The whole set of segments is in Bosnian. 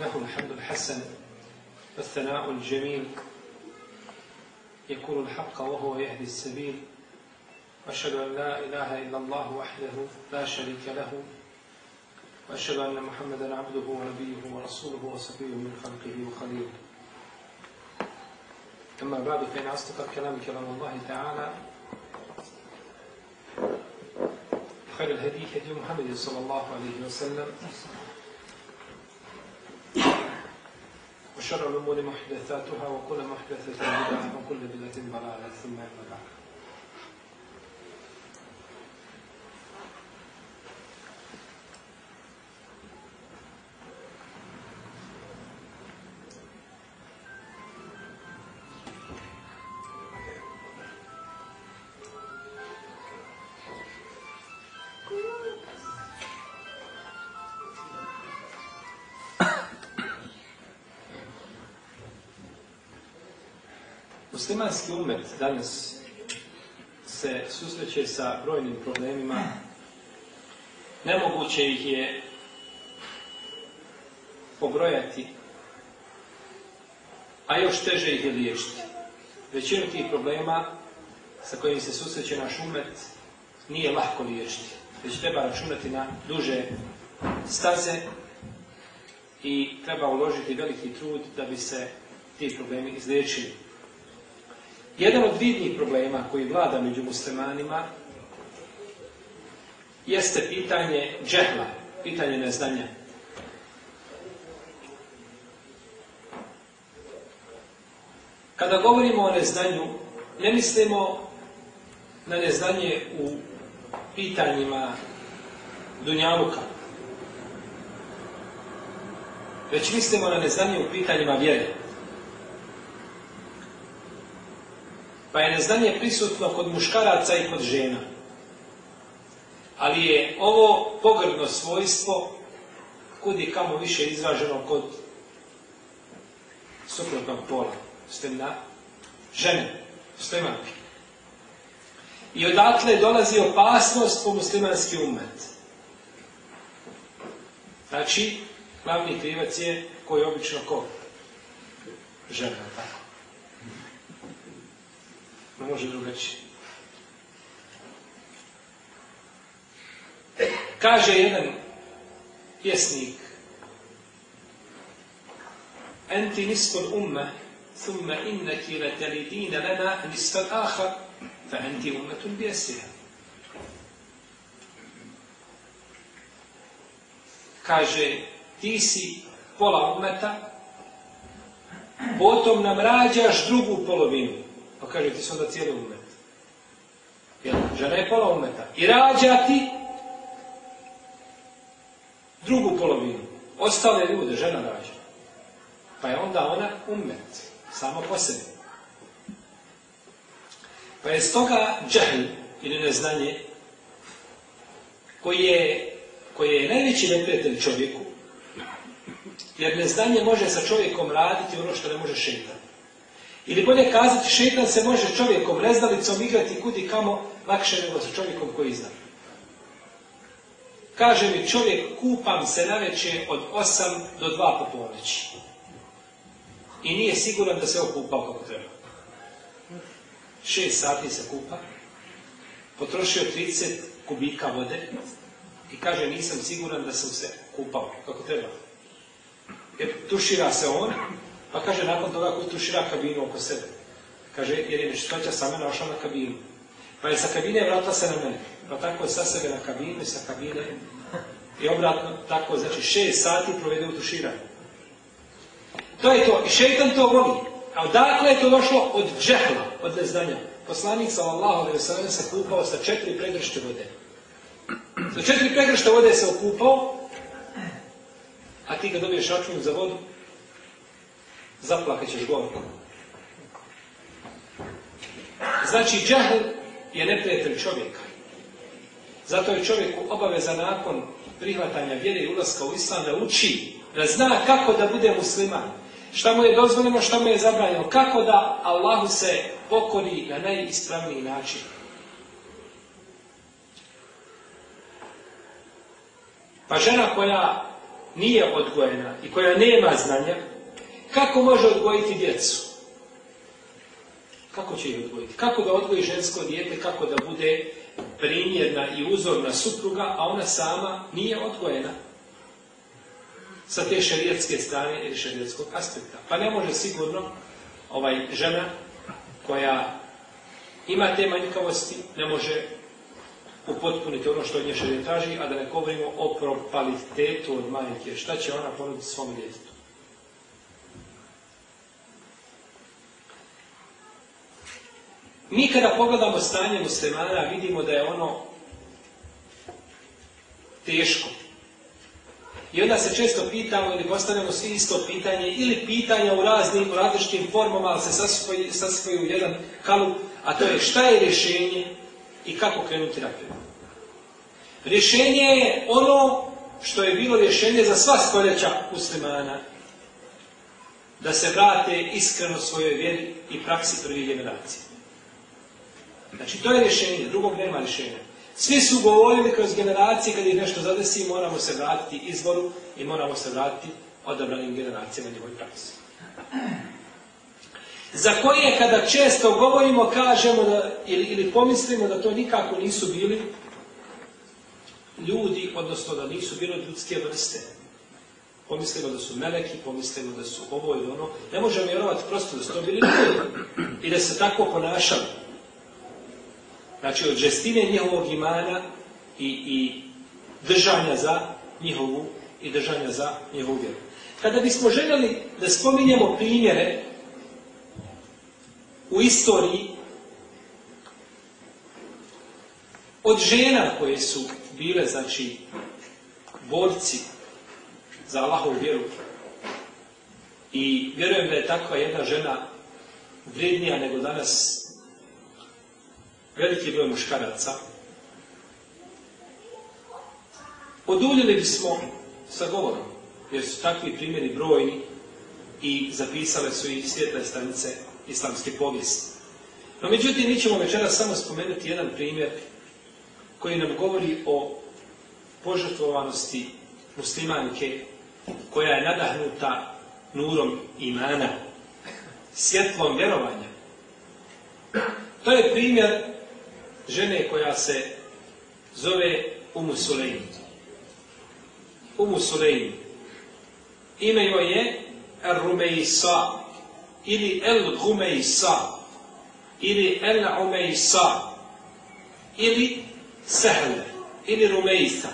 له الحمد الحسن والثناء الجميل يقول الحق وهو يهدي السبيل وأشهد أن لا إله إلا الله وحده لا شريك له وأشهد أن محمدا عبده ونبيه ورسوله وصفيه من خلقه وخليله أما بعد فإن أصدق الكلام كلام الله تعالى خير الهدي هدي محمد صلى الله عليه وسلم وشر الأمور محدثاتها وكل محدثة بدعة وكل بدعة ضلالة ثم أما بعد Muslimanski umet danas se susreće sa brojnim problemima. Nemoguće ih je pobrojati, a još teže ih je liječiti. Većinu tih problema sa kojim se susreće naš umet nije lahko liječiti, već treba računati na duže staze i treba uložiti veliki trud da bi se ti problemi izliječili. Jedan od vidnih problema koji vlada među muslimanima jeste pitanje džehla, pitanje neznanja. Kada govorimo o neznanju, ne mislimo na neznanje u pitanjima Dunjaluka, već mislimo na neznanje u pitanjima vjere. Pa je neznanje prisutno kod muškaraca i kod žena. Ali je ovo pogrdno svojstvo kud je kamo više izraženo kod suprotnog pola. Ste na žene, muslimanke. I odatle dolazi opasnost po muslimanski umet. Znači, glavni krivac je koji je obično ko? Žena, tako ne može drugačije. Kaže jedan pjesnik Enti nisful umme, thumme inneki letelidine lena nisful ahar, fa enti ummetun bijesija. Kaže, ti si pola umeta, potom nam rađaš drugu polovinu. Pa kaže, ti su onda cijeli umet. žena je pola umeta. I rađa ti drugu polovinu. Ostale ljude žena rađa. Pa je onda ona umet. Samo po sebi. Pa je stoga džahl ili neznanje koji je, koji je najveći neprijatelj čovjeku jer neznanje može sa čovjekom raditi ono što ne može šeitati. Ili bolje kazati, šeitan se može čovjekom neznalicom igrati kudi kamo lakše nego sa čovjekom koji zna. Kaže mi čovjek, kupam se na od 8 do 2 po I nije siguran da se okupao kako treba. Šest sati se kupa, potrošio 30 kubika vode i kaže nisam siguran da sam se kupao kako treba. Jer tušira se on, pa kaže, nakon toga kutu šira kabinu oko sebe. Kaže, jer je nečistoća sa mene ošla na kabinu. Pa je sa kabine vratila se na mene. Pa tako je sa sebe na kabinu i sa kabine. I obratno, tako, znači šest sati provede u tuširanju. To je to. I šeitan to voli. A odakle je to došlo? Od džehla, od neznanja. Poslanik sallallahu alaihi sallam se kupao sa četiri pregršte vode. Sa četiri pregršte vode se okupao, a ti kad dobiješ račun za vodu, ćeš gorko. Znači, džahl je neprijatelj čovjeka. Zato je čovjeku obaveza nakon prihvatanja vjere i ulaska u islam da uči, da zna kako da bude musliman, šta mu je dozvoljeno, šta mu je zabranjeno, kako da Allahu se pokori na najispravniji način. Pa žena koja nije odgojena i koja nema znanja, kako može odgojiti djecu? Kako će ih odgojiti? Kako da odgoji žensko dijete, kako da bude primjerna i uzorna supruga, a ona sama nije odgojena? Sa te šerijetske strane ili šerijetskog aspekta. Pa ne može sigurno ovaj žena koja ima te manjkavosti, ne može upotpuniti ono što od nje traži, a da ne govorimo o propalitetu od majke. Šta će ona ponuditi svom djetetu? Mi kada pogledamo stanje muslimana, vidimo da je ono teško. I onda se često pitamo ili postanemo svi isto pitanje ili pitanja u raznim, različitim formama, ali se sasvoju u jedan kalup, a to je šta je rješenje i kako krenuti naprijed. Rješenje je ono što je bilo rješenje za sva stoljeća muslimana, da se vrate iskreno svojoj vjeri i praksi drugih generacija. Znači, to je rješenje, drugog nema rješenja. Svi su govorili kroz generacije, kad ih nešto zadesi, moramo se vratiti izvoru i moramo se vratiti odabranim generacijama njegovoj praksi. Za koje, kada često govorimo, kažemo da, ili, ili pomislimo da to nikako nisu bili ljudi, odnosno da nisu bili ljudske vrste. Pomislimo da su meleki, pomislimo da su ovo ili ono. Ne možemo vjerovati prosto da su to bili ljudi i da se tako ponašali. Znači od žestine njihovog imana i, i držanja za njihovu i držanja za njihovu vjeru. Kada bismo željeli da spominjemo primjere u istoriji od žena koje su bile, znači, borci za Allahovu vjeru. I vjerujem da je takva jedna žena vrednija nego danas veliki broj muškaraca, oduljili bismo sa govorom, jer su takvi primjeri brojni i zapisale su i svjetle stranice islamske povijesti. No međutim, mi ćemo večeras samo spomenuti jedan primjer koji nam govori o požrtvovanosti muslimanke koja je nadahnuta nurom imana, svjetlom vjerovanja. To je primjer žene koja se zove Umu Sulejn. Umu Ime joj je Rumejsa ili El gumejsa ili El ili Sehle ili Rumeisa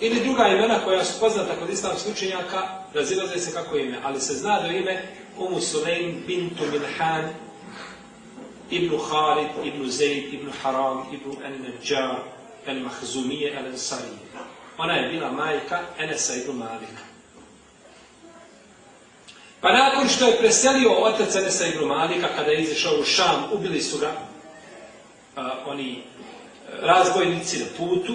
ili druga imena koja su poznata kod islamskih učenjaka, razilaze se kako ime, ali se zna da ime Umu Sulejn bintu Milhan ibn Halid, ibn Zaid, ibn Haram, ibn al najjar Al-Mahzumije, Al-Ansarije. Ona je bila majka Enesa ibn Malika. Pa nakon što je preselio otac Enesa ibn Malika, kada je izišao u Šam, ubili su ga oni e, razbojnici na putu,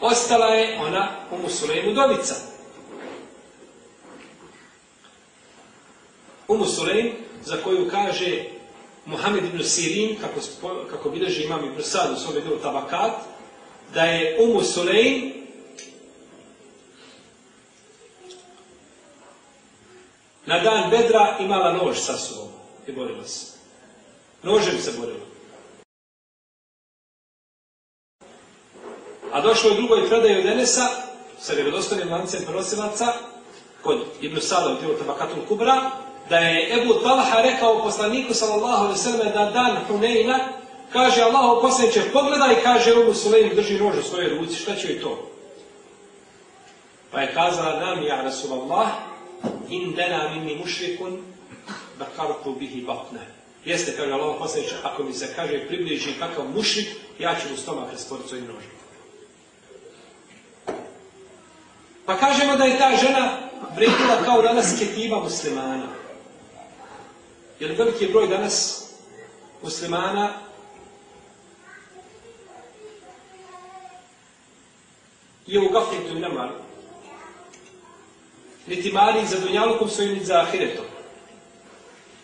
ostala je ona u Musulejmu dovica. U Musulejmu za koju kaže Mohamed ibn Sirin, kako, kako imam i Brsad u svome delu Tabakat, da je Umu Sulejn na dan bedra imala nož sa sobom i borila se. Nožem se borila. A došlo je drugoj predaji od Enesa, sa vjerodostojnim lancem prosilaca kod Ibn Sada u Tabakatul Kubra, da je Ebu Talha rekao poslaniku sallallahu alaihi sallam da dan Huneina, kaže Allah poslaniće, pogledaj, kaže robu Sulejm, drži nož u svojoj ruci, šta će joj to? Pa je kazala nam, ja Rasulallah, in dena minni mušrikun, bihi batne. Jeste, kaže Allah poslaniće, ako mi se kaže približi kakav mušrik, ja ću u stomak rasporiti svoj nožem. Pa kažemo da je ta žena vredila kao danas ketiva muslimana. Jer veliki je broj danas muslimana je u gafletu i namaru. Niti mali za dunjalukom svojim, niti za ahiretom.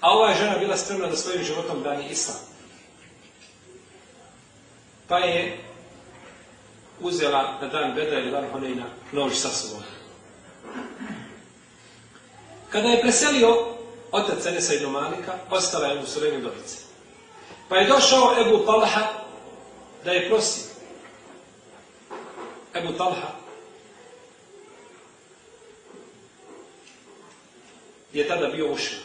A ova je žena bila spremna da svojim životom dani islam. Pa je uzela na dan beda ili dan Honejna nož sa Kada je preselio otac Enesa ibn Malika, ostala je u Pa je došao Ebu Talha da je prosi. Ebu Talha je tada bio ušao.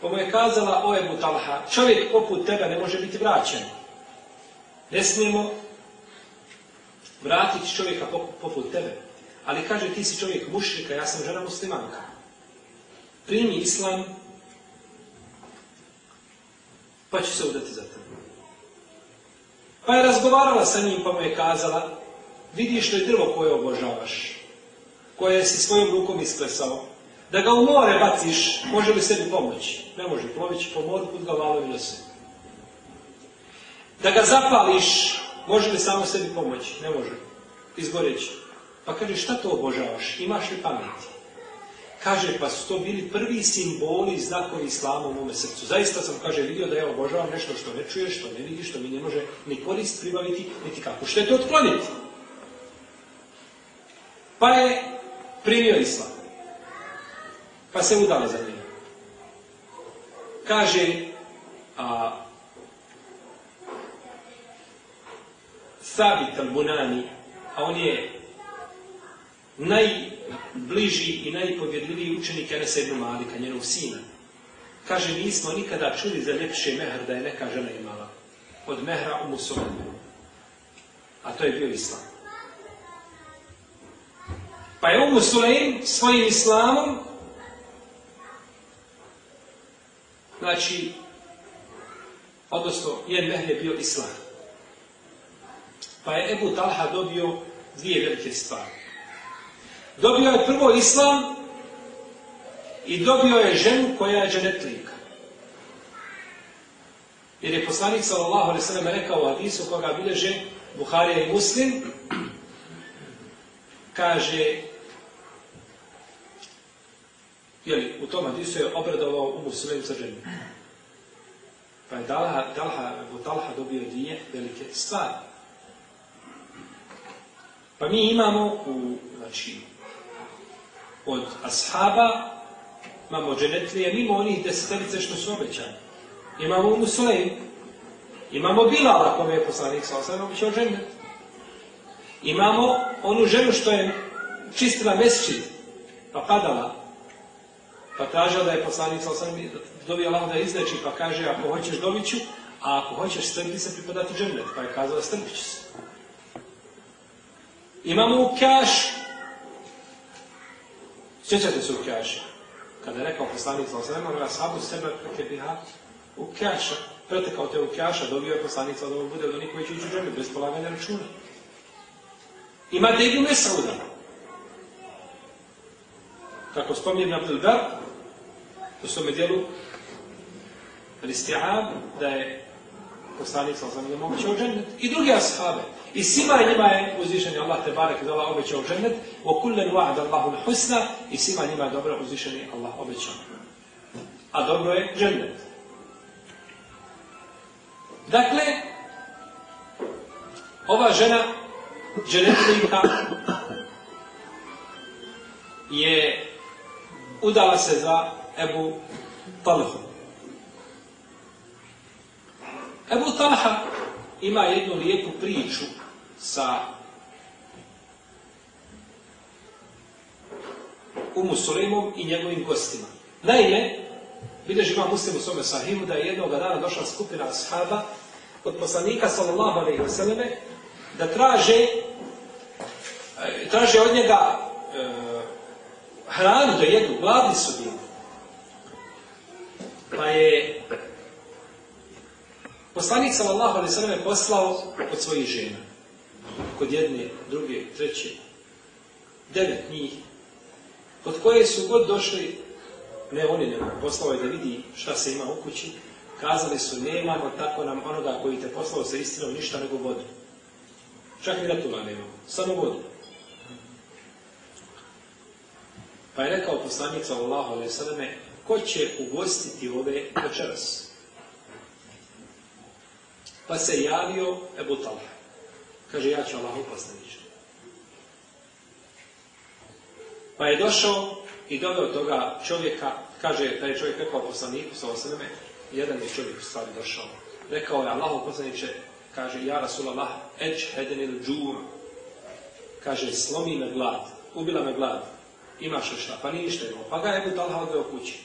Pa mu je kazala, o Ebu Talha, čovjek poput tebe ne može biti vraćen. Ne smijemo vratiti čovjeka poput tebe. Ali kaže, ti si čovjek mušnika, ja sam žena muslimanka primi islam, pa će se udati za to. Pa je razgovarala sa njim, pa mu je kazala, vidiš to je drvo koje obožavaš, koje si svojim rukom isklesao, da ga u more baciš, može li sebi pomoći? Ne može plovići po moru, put ga valovi Da ga zapališ, može li samo sebi pomoći? Ne može. Izgoreći. Pa kaže, šta to obožavaš? Imaš li pameti? Kaže, pa su to bili prvi simboli i znakovi islama u mome srcu. Zaista sam, kaže, vidio da ja obožavam nešto što ne čuje, što ne vidi, što mi ne može ni korist pribaviti, niti kako štetu otkloniti. Pa je primio islam. Pa se udala za njega. Kaže, a, Sabit bunani a on je naj bliži i najpovjedljiviji učenik Enesa ibn Malika, njenog sina. Kaže, nismo nikada čuli za ljepše mehr da je neka žena imala. Od mehra u musulmanu. A to je bio islam. Pa je Umu Sulejm svojim islamom znači odnosno jedan mehr je bio islam. Pa je Ebu Talha dobio dvije velike stvari. Dobio je prvo islam i dobio je ženu koja je dženetlika. Jer je poslanik sallallahu alaihi sallam rekao u hadisu koga bileže Buharija i Muslim, kaže, jeli, u tom hadisu je obradovao umu Sulejm sa ženom. Pa je Dalha, Dalha, Talha dobio dvije velike stvari. Pa mi imamo u, znači, od ashaba, imamo dženetlije, mimo onih desetelice što su obećani. Imamo Musulejm, imamo Bilala, kome je poslanik sa osadom obećao Imamo onu ženu što je čistila mesčin, pa padala, pa kaže da je poslanik sa osadom dobio da izleči, pa kaže ako hoćeš dobit a ako hoćeš strpiti se pripadati dženet, pa je kazala strpit ću se. Imamo u kašu, Sjećate se u Kjaši? Kada je rekao poslanik sa osvrame, ja sabu sebe preke u Kjaša. Pretekao te u Kjaša, dobio je poslanik sa osvrame, bude od onih koji će ići u džemlju, bez polaganja računa. Ima Ibnu Mesauda. Kako spominje na Abdelbar, u svome dijelu da je poslanik sa obećao džennet i drugi ashabe. I svima njima je uzvišen Allah te barek i Allah obećao džennet, o kullen wa'ad Allahu husna i svima njima je dobro uzvišen Allah obećao. A dobro je džennet. Dakle, ova žena dženetnika je udala se za Ebu Talhu. Ebu Talha ima jednu lijepu priču sa Umu Sulejmom i njegovim gostima. Naime, vidiš ima muslim u svome sahimu da je jednog dana došla skupina ashaba od poslanika sallallahu alaihi wa da traže e, traže od njega e, hranu da jedu, gladni su bili. Pa je Poslanik sallallahu Allaho je poslao od svojih žena. Kod jedne, druge, treće. Devet njih. kod koje su god došli, ne oni ne poslao je da vidi šta se ima u kući, kazali su nemamo tako nam onoga koji te poslao sa istinom ništa nego vodu. Čak i ratula nemamo, samo vodu. Pa je rekao poslanik sallallahu alaihi sallam, ko će ugostiti ove večeras? Pa se javio Ebu Talha. Kaže, ja ću Allahu Pa je došao i doveo toga čovjeka, kaže, taj čovjek rekao poslaniku sa metara, jedan je čovjek u stvari došao. Rekao je Allahu poslaniče, kaže, ja Rasulallah, eć hedenil džur. Kaže, slomi me glad, ubila me glad, imaš li šta, pa ništa Pa ga je Ebu Talha odveo kući.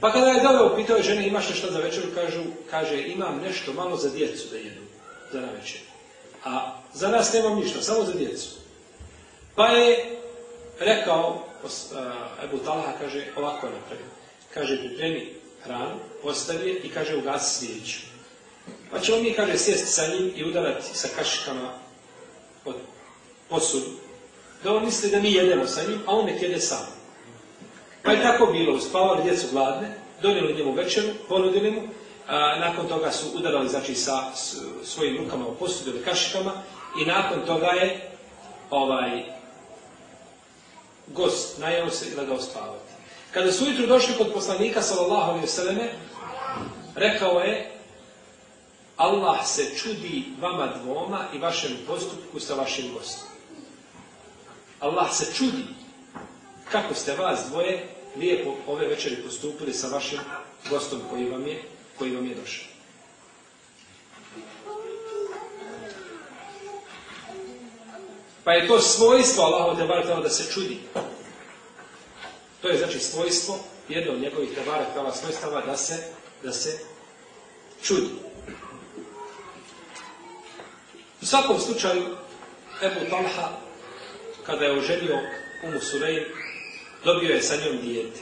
Pa kada je doveo, pitao je žene, imaš nešto za večeru? Kažu, kaže, imam nešto malo za djecu da jedu, za na večer. A za nas nemam ništa, samo za djecu. Pa je rekao, Ebu Talha kaže, ovako je Kaže, pripremi hranu, postavi i kaže, ugasi svijeću. Pa ćemo mi, kaže, sjesti sa njim i udarati sa kašikama od posudu. Da on misli da mi jedemo sa njim, a on ne jede samo. Pa je tako bilo, uspavali djecu gladne, donijeli njemu večeru, ponudili mu, a, nakon toga su udarali znači, sa s, svojim rukama u posudu ili kašikama i nakon toga je ovaj, gost najao se i legao spavati. Kada su ujutru došli kod poslanika sallallahu alaihi vseleme, rekao je Allah se čudi vama dvoma i vašem postupku sa vašim gostom. Allah se čudi kako ste vas dvoje lijepo ove večeri postupili sa vašim gostom koji vam je, koji vam je došao. Pa je to svojstvo Allahov te da se čudi. To je znači svojstvo jedno od njegovih te bar svojstava da se, da se čudi. U svakom slučaju Ebu Talha kada je oženio Umu Sulejm Dobio je sa njom dijete.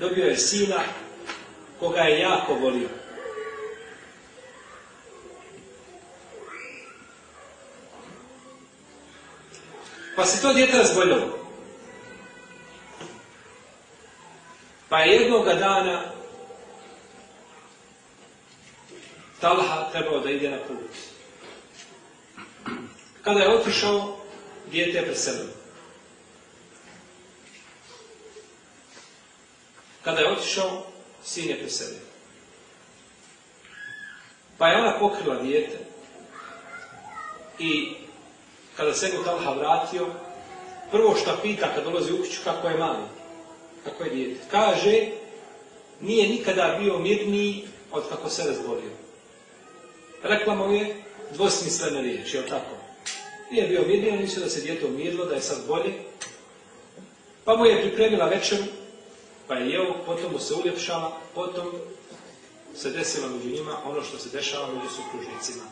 Dobio je sina koga je jako volio. Pa se to dijete razboljelo. Pa je jednoga dana Talha trebao da ide na put. Kada je otišao, dijete je preselio. Kada je otišao, sin je preselio. Pa je ona pokrila dijete i kada se god Talha vratio, prvo što pita kad dolazi u kuću kako je mali, kako je dijete. Kaže, nije nikada bio mirniji od kako se razbolio. Rekla mu je dvosmislene riječi, jel tako? Nije bio mirniji, on mislio da se dijete umirilo, da je sad bolje. Pa mu je pripremila večer pa je jeo, potom mu se uljepšava, potom se desilo među njima ono što se dešava među supružnicima.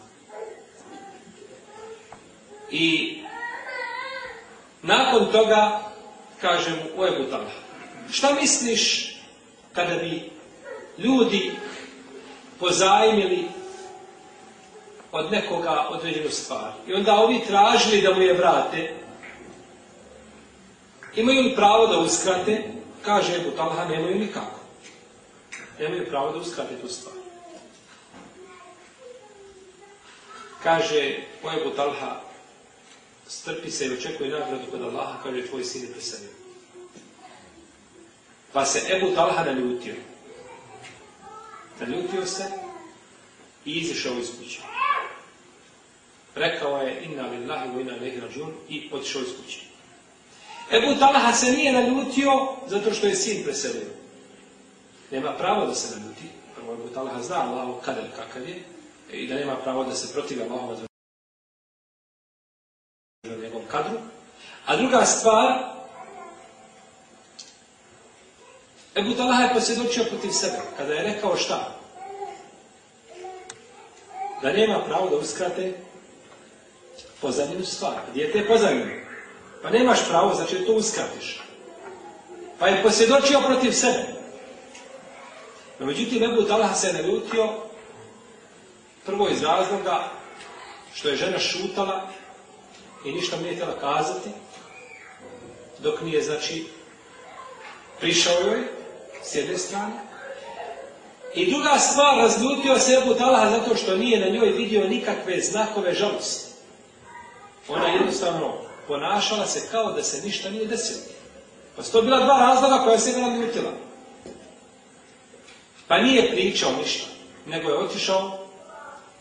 I nakon toga kaže mu, oje šta misliš kada bi ljudi pozajmili od nekoga određenu stvar i onda ovi tražili da mu je vrate, imaju li pravo da uskrate Kaže Ebu Talha, nemaju nikako. Nemaju pravo da uskrati tu stvar. Kaže, o Ebu Talha, strpi se i očekuje nagradu kod Allaha, kaže, tvoj sin je preselio. Pa se Ebu Talha naljutio. Naljutio se i izišao iz kuće. Rekao je, inna lillahi wa inna ilaihi rađun i otišao iz kuće. Ebu Talaha se nije naljutio zato što je sin preselio. Nema pravo da se naljuti. Prvo Ebu Talaha zna Allaho kada je kakav je i da nema pravo da se protive Allahova za njegovom kadru. A druga stvar, Ebu Talaha je posvjedočio protiv sebe kada je rekao šta? Da nema pravo da uskrate pozadnjenu stvar. gdje je pozadnju. Pa nemaš pravo, znači to uskratiš. Pa je posvjedočio protiv sebe. No, međutim, Ebu Talha se ne ljutio prvo iz razloga što je žena šutala i ništa mu nije htjela kazati, dok nije, znači, prišao joj s jedne strane. I druga stvar, razljutio se Ebu Talha zato što nije na njoj vidio nikakve znakove žalosti. Ona je jednostavno ponašala se kao da se ništa nije desilo. Pa su to bila dva razloga koja se imala ljutila. Pa nije pričao ništa, nego je otišao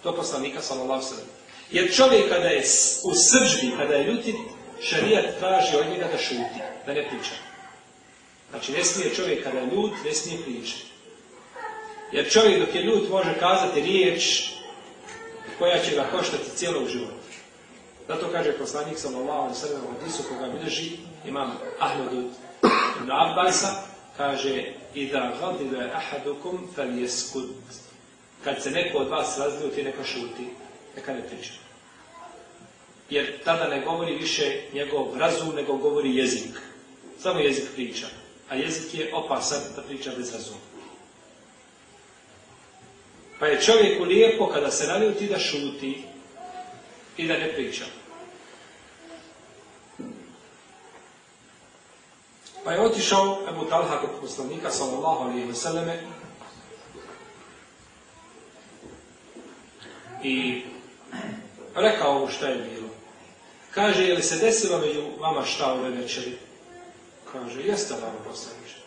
do poslanika sallallahu sallam. Jer čovjek kada je u srđbi, kada je ljutit, šarijat traži od njega da šuti, da ne priča. Znači ne smije čovjek kada je ljut, ne smije pričati. Jer čovjek dok je ljut može kazati riječ koja će ga koštati cijelog života. Zato kaže poslanik sallallahu alejhi ve sellem u hadisu koga bilježi imam Ahmed ibn Abbasa kaže idza ghadiba ahadukum Kad se neko od vas razljuti, neka šuti, neka ne priča. Jer tada ne govori više njegov razum, nego govori jezik. Samo jezik priča. A jezik je opasan da priča bez razuma. Pa je čovjeku lijepo kada se naljuti da šuti i da ne priča. Pa je otišao Ebu Talha kod poslanika sallallahu alaihi sallame i rekao mu šta je bilo. Kaže, je li se desilo među vama šta ove večeri? Kaže, jeste vam poslaniče.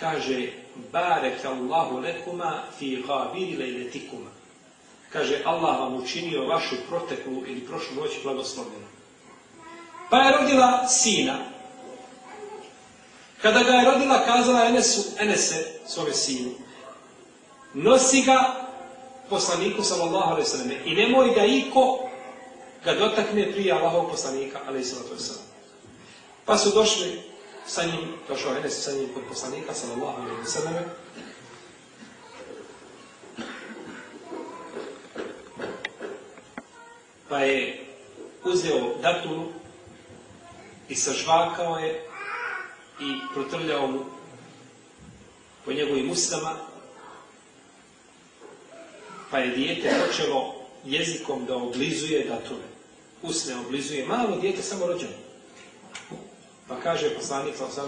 Kaže, barek Allahu lekuma fi gaviri lejletikuma. Kaže, Allah vam učinio vašu proteklu ili prošlu noć blagoslovljenu. Pa je rodila sina, kada ga je rodila, kazala Enesu, Enese, svome sinu, nosi ga poslaniku sallallahu alaihi sallam i nemoj da iko ga dotakne prije Allahov poslanika alaihi sallam. Pa su došli sa njim, došao Enes sa njim kod poslanika sallallahu alaihi sallam pa je uzeo datulu i sažvakao je i protrljao mu po njegovim ustama, pa je dijete počelo jezikom da oblizuje datume. Usne oblizuje, malo dijete samo rođeno. Pa kaže poslanik sa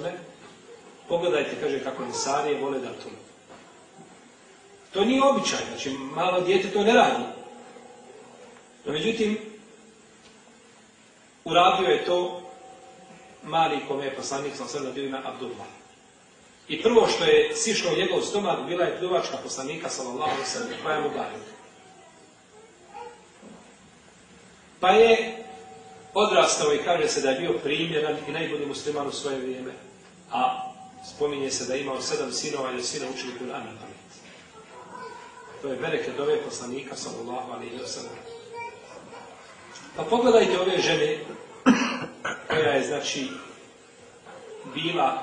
pogledajte, kaže kako Sarije vole datume. To nije običaj, znači malo dijete to ne radi. No međutim, uradio je to mali kome je poslanik sa osvrno bio na I prvo što je sišlo u njegov stomak bila je pljuvačka poslanika sallallahu sallam, pa je mu Pa je odrastao i kaže se da je bio primjeran i najbolji musliman u svoje vrijeme. A spominje se da je imao sedam sinova i da sina učili Kur'an To je velike dove poslanika sallallahu alaihi wa sallam. Pa pogledajte ove žene koja je znači bila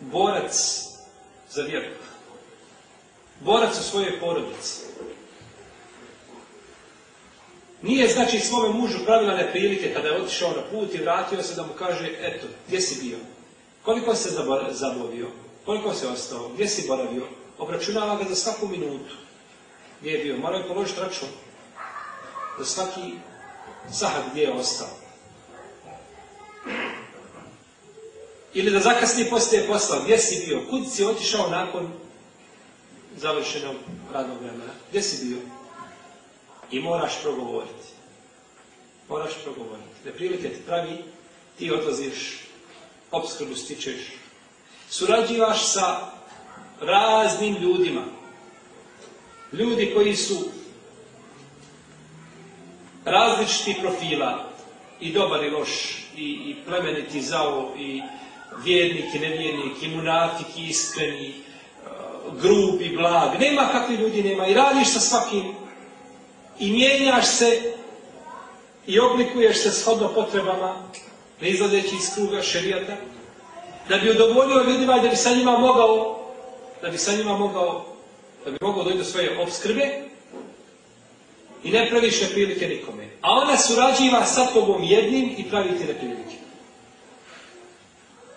borac za vjeru. Borac u svojoj porodici. Nije znači svome mužu pravila prilike kada je otišao na put i vratio se da mu kaže, eto, gdje si bio? Koliko se zabavio? Koliko se ostao? Gdje si boravio? Obračunava ga za svaku minutu. Gdje je bio? Morao je položiti račun da svaki sahad gdje je ostao. Ili da zakasni poslije posla, gdje si bio, kud si otišao nakon završenog radnog vremena, gdje si bio? I moraš progovoriti. Moraš progovoriti. prilike ti pravi, ti odlaziš, obskrbu stičeš. Surađivaš sa raznim ljudima. Ljudi koji su različitih profila, i dobar i loš, i, plemeniti plemeniti zao, i vjernik i nevjernik, i munatik i iskreni, e, grub i blag, nema kakvi ljudi nema, i radiš sa svakim, i mijenjaš se, i oblikuješ se shodno potrebama, ne izlazeći iz kruga šerijata, da bi udovoljio ljudima i da bi sa njima mogao, da bi sa njima mogao, da bi mogao doći do svoje obskrbe, i ne praviš neprilike nikome. A ona surađiva sa tobom jednim i pravi ti neprilike.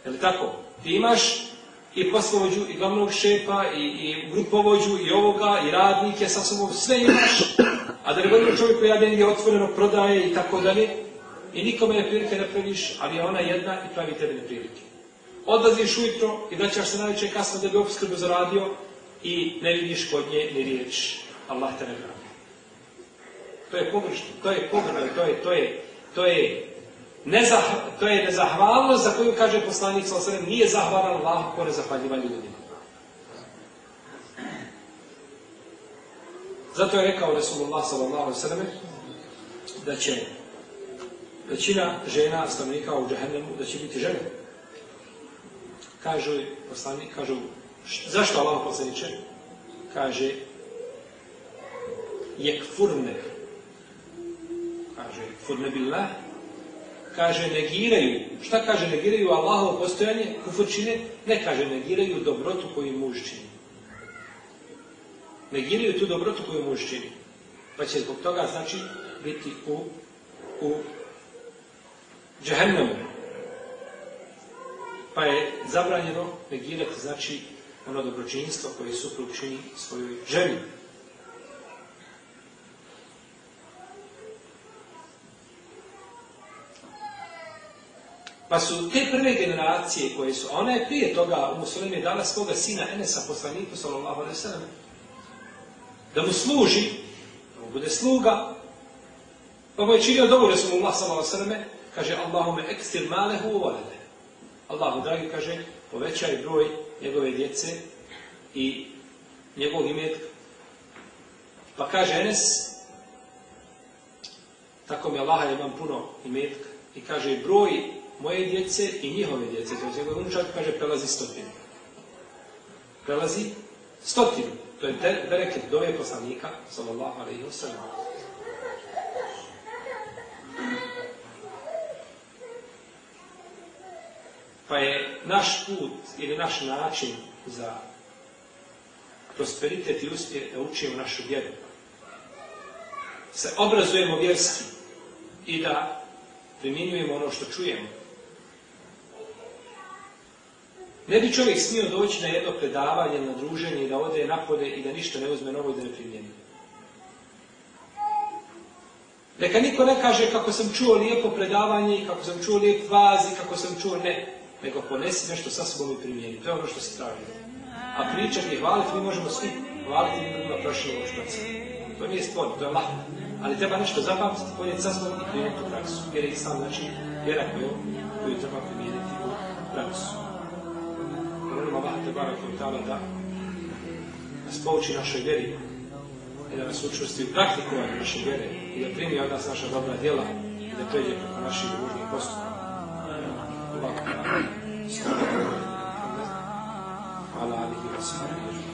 Je li tako? Ti imaš i poslovođu, i glavnog šepa, i, i grupovođu, i ovoga, i radnike, sa sobom sve imaš. A da ne govorimo čovjek koja je otvoreno, prodaje i tako dalje. I nikome neprilike ne praviš, ali je ona jedna i pravi tebe neprilike. Odlaziš ujutro i vraćaš se najveće kasno da bi opskrbu zaradio i ne vidiš kod nje ni riječ. Allah te ne to je pogrešno, to je pogrešno, to je, to je, to je, nezah, to je nezahvalnost za koju kaže poslanik sa osrem, nije zahvalan Allah kore ne zahvaljivanje ljudima. Zato je rekao Resulullah sallallahu sallam da će većina žena stanovnika u džahennemu da će biti žene. Kažu poslanik, kažu zašto Allah poslaniče? Kaže kfurne, Kaže, ne billah, kaže negiraju, šta kaže negiraju Allahu postojanje, u čine, ne kaže negiraju dobrotu koju muž čini. Negiraju tu dobrotu koju muž čini. Pa će zbog toga znači biti u, u Pa je zabranjeno negirati znači ono dobročinstvo koje su čini svojoj ženi. Pa su te prve generacije koje su, a ona je prije toga, u je dala svoga sina Enesa, poslaniku, sallallahu alaihi sallam, da mu služi, da mu bude sluga, pa mu je činio dobu Allah, sallallahu alaihi kaže Allahume ekstir malehu uvalede. Allahu, dragi, kaže, povećaj broj njegove djece i njegovog imetka. Pa kaže Enes, tako mi Allah imam puno imetka. I kaže, broj moje djece i njihove djece, to je unučak, kaže, prelazi stotinu. Prelazi stotinu. To je bereket dove poslanika, sallallahu alaihi sallam. Pa je naš put ili naš način za prosperitet i uspje da učimo našu vjeru. Se obrazujemo vjerski i da primjenjujemo ono što čujemo. Ne bi čovjek smio doći na jedno predavanje, na druženje da ode napode i da ništa ne uzme novo i da ne primjeni. Neka niko ne kaže kako sam čuo lijepo predavanje i kako sam čuo lijep vazi, kako sam čuo ne. Nego ponesi nešto sa sobom i primjeni. To je ono što se traži. A pričati i hvaliti mi možemo svi. Hvaliti mi drugima prošlo To nije stvorno, to je lahko. Ali treba nešto zapamtiti, ponijeti sa sobom i primjeti u praksu. Jer je sam znači vjera koju, koju treba primijeniti u praksu molim Allah da nas pouči našoj vjeri i da nas učusti u praktikovanju naše vjere i da primi od nas naša dobra djela i da pređe preko naših ružnih Hvala